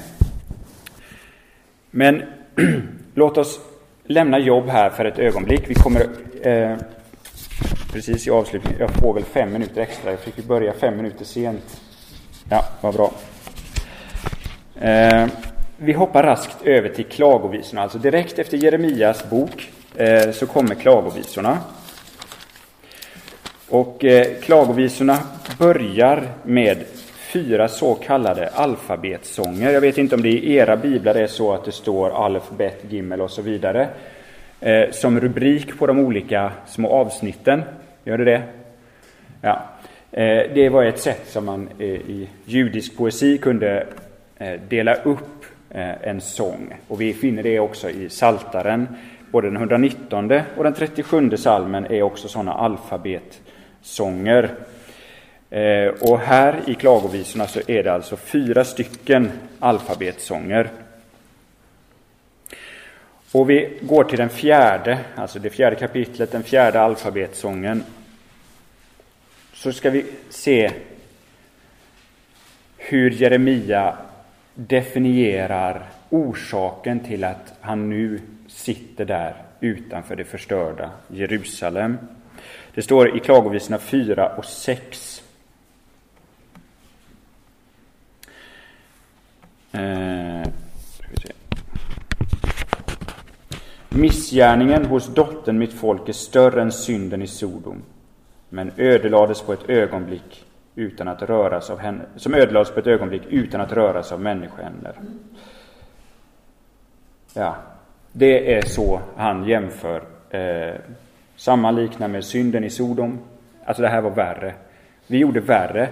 Men låt oss lämna jobb här för ett ögonblick. Vi kommer eh, precis i avslutningen, jag får väl fem minuter extra, jag fick ju börja fem minuter sent. Ja, vad bra. Eh, vi hoppar raskt över till klagovisorna, alltså direkt efter Jeremias bok eh, så kommer klagovisorna. Och eh, klagovisorna börjar med fyra så kallade alfabetsånger. Jag vet inte om det i era biblar är så att det står alf, bet, gimmel och så vidare eh, som rubrik på de olika små avsnitten. Gör det det? Ja. Eh, det var ett sätt som man eh, i judisk poesi kunde Eh, dela upp eh, en sång. Och vi finner det också i Saltaren. Både den 119 och den 37 salmen är också sådana alfabetsånger. Eh, och här i klagovisorna så är det alltså fyra stycken alfabetsånger. Och vi går till den fjärde, alltså det fjärde kapitlet, den fjärde alfabetsången. Så ska vi se hur Jeremia definierar orsaken till att han nu sitter där utanför det förstörda Jerusalem. Det står i Klagovisorna 4 och 6. Eh, Missgärningen hos dottern mitt folk är större än synden i Sodom, men ödelades på ett ögonblick utan att röras av henne, som ödelades på ett ögonblick utan att röras av människohänder. Ja, det är så han jämför. Eh, sammanliknar med synden i Sodom. Alltså det här var värre. Vi gjorde värre.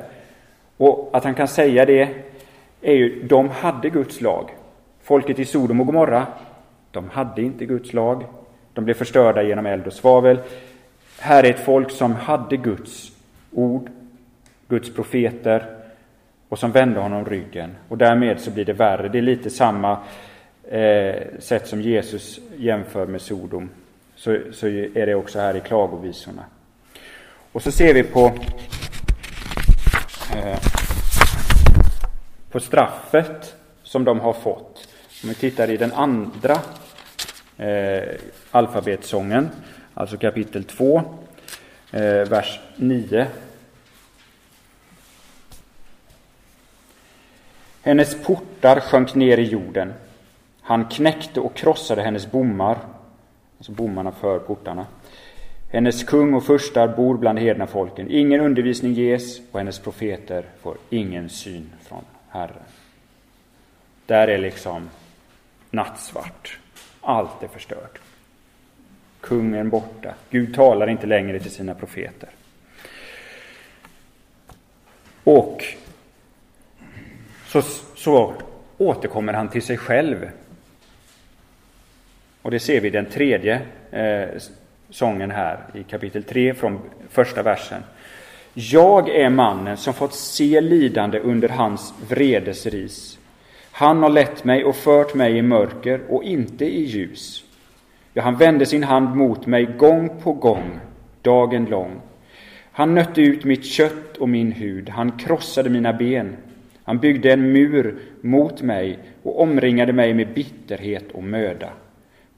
Och att han kan säga det är ju, de hade Guds lag. Folket i Sodom och Gomorra, de hade inte Guds lag. De blev förstörda genom eld och svavel. Här är ett folk som hade Guds ord, Guds profeter och som vände honom ryggen. Och därmed så blir det värre. Det är lite samma eh, sätt som Jesus jämför med Sodom. Så, så är det också här i klagovisorna. Och så ser vi på eh, på straffet som de har fått. Om vi tittar i den andra eh, alfabetsången, alltså kapitel 2, eh, vers 9. Hennes portar sjönk ner i jorden. Han knäckte och krossade hennes bommar, alltså bommarna för portarna. Hennes kung och furstar bor bland hedna folken. Ingen undervisning ges och hennes profeter får ingen syn från Herren. Där är liksom nattsvart. Allt är förstört. Kungen borta. Gud talar inte längre till sina profeter. Och så, så återkommer han till sig själv. Och det ser vi i den tredje eh, sången här i kapitel 3 från första versen. Jag är mannen som fått se lidande under hans vredesris. Han har lett mig och fört mig i mörker och inte i ljus. Ja, han vände sin hand mot mig gång på gång, dagen lång. Han nötte ut mitt kött och min hud, han krossade mina ben. Han byggde en mur mot mig och omringade mig med bitterhet och möda.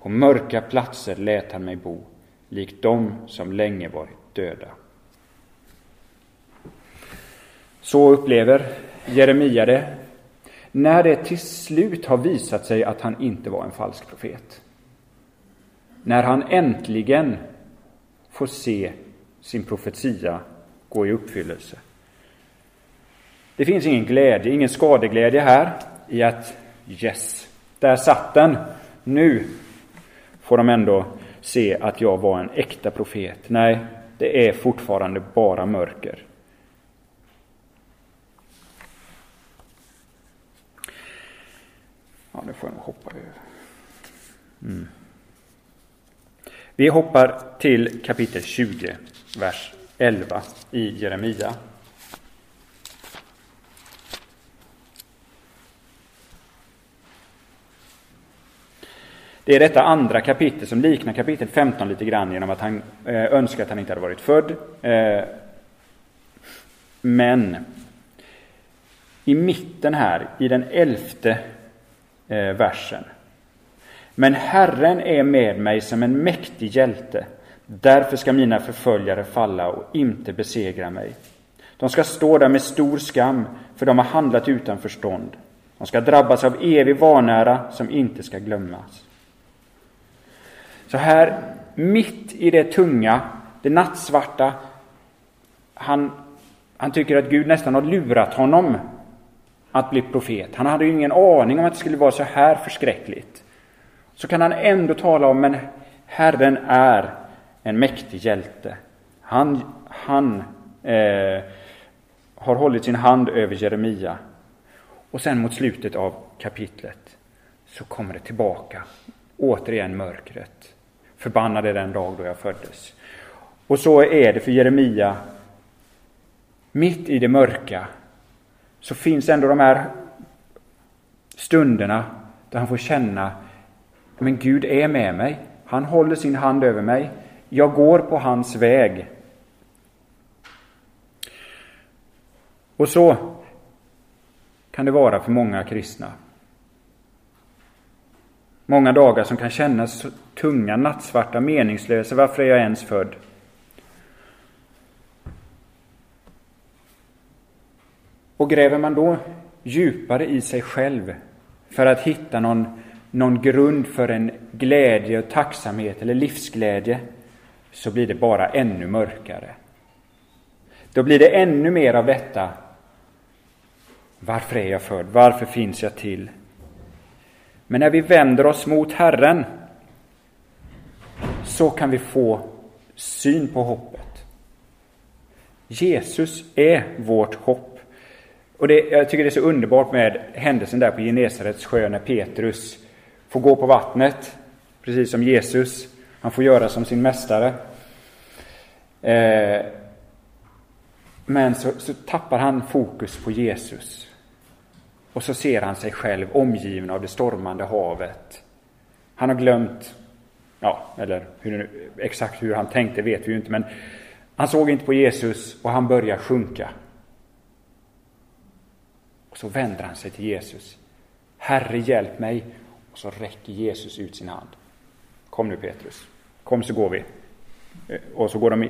På mörka platser lät han mig bo, likt dem som länge varit döda. Så upplever Jeremia det när det till slut har visat sig att han inte var en falsk profet. När han äntligen får se sin profetia gå i uppfyllelse. Det finns ingen glädje, ingen skadeglädje här i att yes, där satt den. Nu får de ändå se att jag var en äkta profet. Nej, det är fortfarande bara mörker. Ja, nu får jag nog hoppa över. Mm. Vi hoppar till kapitel 20, vers 11 i Jeremia. Det är detta andra kapitel som liknar kapitel 15 lite grann genom att han eh, önskar att han inte hade varit född. Eh, men i mitten här, i den elfte eh, versen. Men Herren är med mig som en mäktig hjälte. Därför ska mina förföljare falla och inte besegra mig. De ska stå där med stor skam, för de har handlat utan förstånd. De ska drabbas av evig vanära som inte ska glömmas. Så här, mitt i det tunga, det nattsvarta, han, han tycker att Gud nästan har lurat honom att bli profet. Han hade ju ingen aning om att det skulle vara så här förskräckligt. Så kan han ändå tala om, men Herren är en mäktig hjälte. Han, han eh, har hållit sin hand över Jeremia. Och sen mot slutet av kapitlet så kommer det tillbaka. Återigen mörkret. Förbannad är den dag då jag föddes. Och så är det för Jeremia. Mitt i det mörka så finns ändå de här stunderna där han får känna men Gud är med mig. Han håller sin hand över mig. Jag går på hans väg. Och så kan det vara för många kristna. Många dagar som kan kännas tunga, nattsvarta, meningslösa. Varför är jag ens född? Och gräver man då djupare i sig själv för att hitta någon, någon grund för en glädje och tacksamhet eller livsglädje, så blir det bara ännu mörkare. Då blir det ännu mer av detta. Varför är jag född? Varför finns jag till? Men när vi vänder oss mot Herren så kan vi få syn på hoppet. Jesus är vårt hopp. Och det, jag tycker det är så underbart med händelsen där på Genesarets sjö när Petrus får gå på vattnet, precis som Jesus. Han får göra som sin mästare. Eh, men så, så tappar han fokus på Jesus. Och så ser han sig själv omgiven av det stormande havet. Han har glömt, ja, eller hur, exakt hur han tänkte vet vi ju inte, men han såg inte på Jesus och han börjar sjunka. Och så vänder han sig till Jesus. Herre, hjälp mig. Och så räcker Jesus ut sin hand. Kom nu Petrus, kom så går vi. Eh, och så går de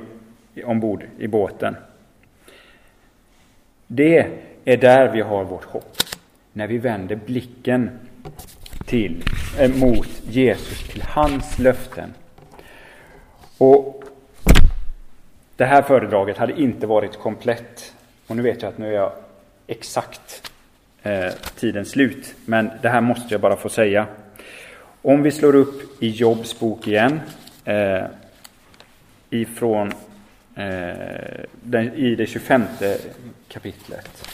ombord i båten. Det är där vi har vårt hopp. När vi vänder blicken till, eh, mot Jesus, till hans löften. Och Det här föredraget hade inte varit komplett. Och nu vet jag att nu är jag exakt eh, tidens slut. Men det här måste jag bara få säga. Om vi slår upp i Jobs bok igen. Eh, ifrån eh, den, i det 25 kapitlet.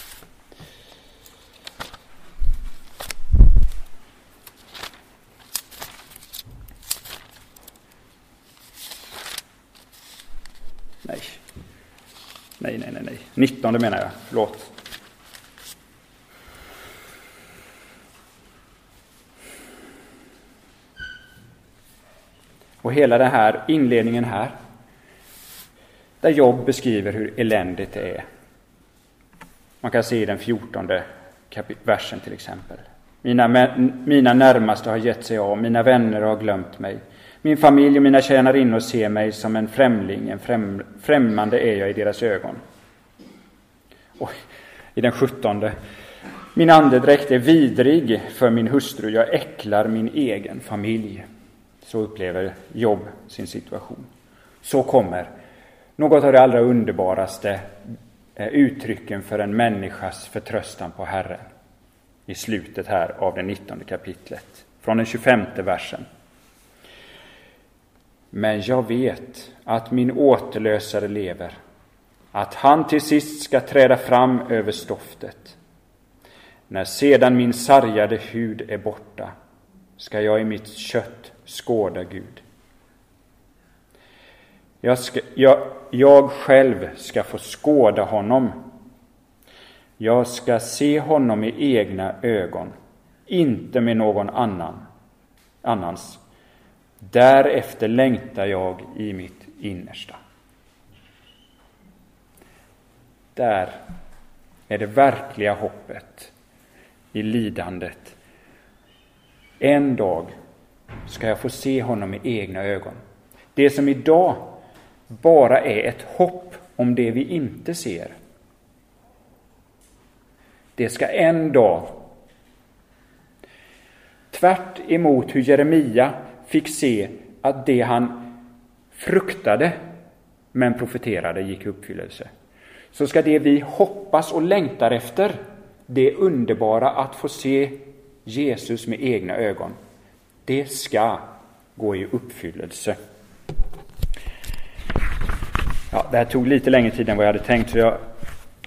Nej. Nej, nej, nej, nej. 19 menar jag. Förlåt. Och hela den här inledningen här, där Jobb beskriver hur eländigt det är. Man kan se i den fjortonde versen till exempel. Mina, mina närmaste har gett sig av, mina vänner har glömt mig. Min familj och mina tjänarinnor ser mig som en främling, en främ, främmande är jag i deras ögon. Och I den sjuttonde. Min andedräkt är vidrig för min hustru, jag äcklar min egen familj. Så upplever Jobb sin situation. Så kommer något av det allra underbaraste eh, uttrycken för en människas förtröstan på Herren i slutet här av det nittonde kapitlet, från den 25 versen. Men jag vet att min återlösare lever, att han till sist ska träda fram över stoftet. När sedan min sargade hud är borta ska jag i mitt kött skåda Gud. Jag, ska, jag, jag själv ska få skåda honom. Jag ska se honom i egna ögon, inte med någon annan, annans. Därefter längtar jag i mitt innersta. Där är det verkliga hoppet i lidandet. En dag ska jag få se honom med egna ögon. Det som idag bara är ett hopp om det vi inte ser. Det ska en dag, tvärt emot hur Jeremia fick se att det han fruktade men profeterade gick i uppfyllelse, så ska det vi hoppas och längtar efter, det underbara att få se Jesus med egna ögon, det ska gå i uppfyllelse. Ja, det här tog lite längre tid än vad jag hade tänkt, så jag,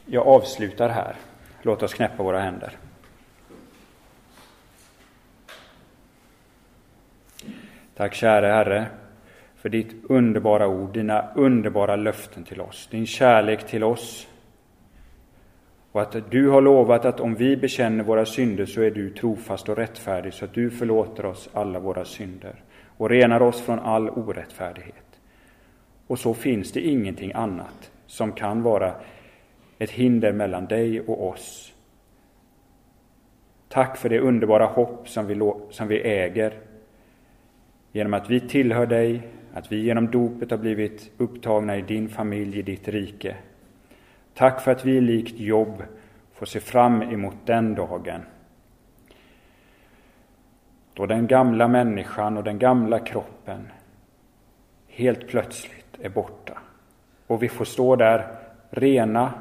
jag avslutar här. Låt oss knäppa våra händer. Tack käre Herre för ditt underbara ord, dina underbara löften till oss, din kärlek till oss. Och att du har lovat att om vi bekänner våra synder så är du trofast och rättfärdig så att du förlåter oss alla våra synder och renar oss från all orättfärdighet. Och så finns det ingenting annat som kan vara ett hinder mellan dig och oss. Tack för det underbara hopp som vi, som vi äger genom att vi tillhör dig, att vi genom dopet har blivit upptagna i din familj, i ditt rike. Tack för att vi likt jobb får se fram emot den dagen då den gamla människan och den gamla kroppen helt plötsligt är borta och vi får stå där rena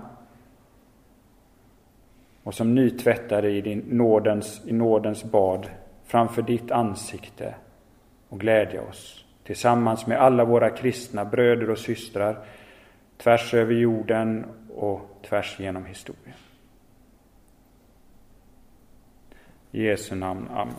och som nytvättade i, din nådens, i nådens bad framför ditt ansikte och glädja oss tillsammans med alla våra kristna bröder och systrar tvärs över jorden och tvärs genom historien. I Jesu namn. Amen.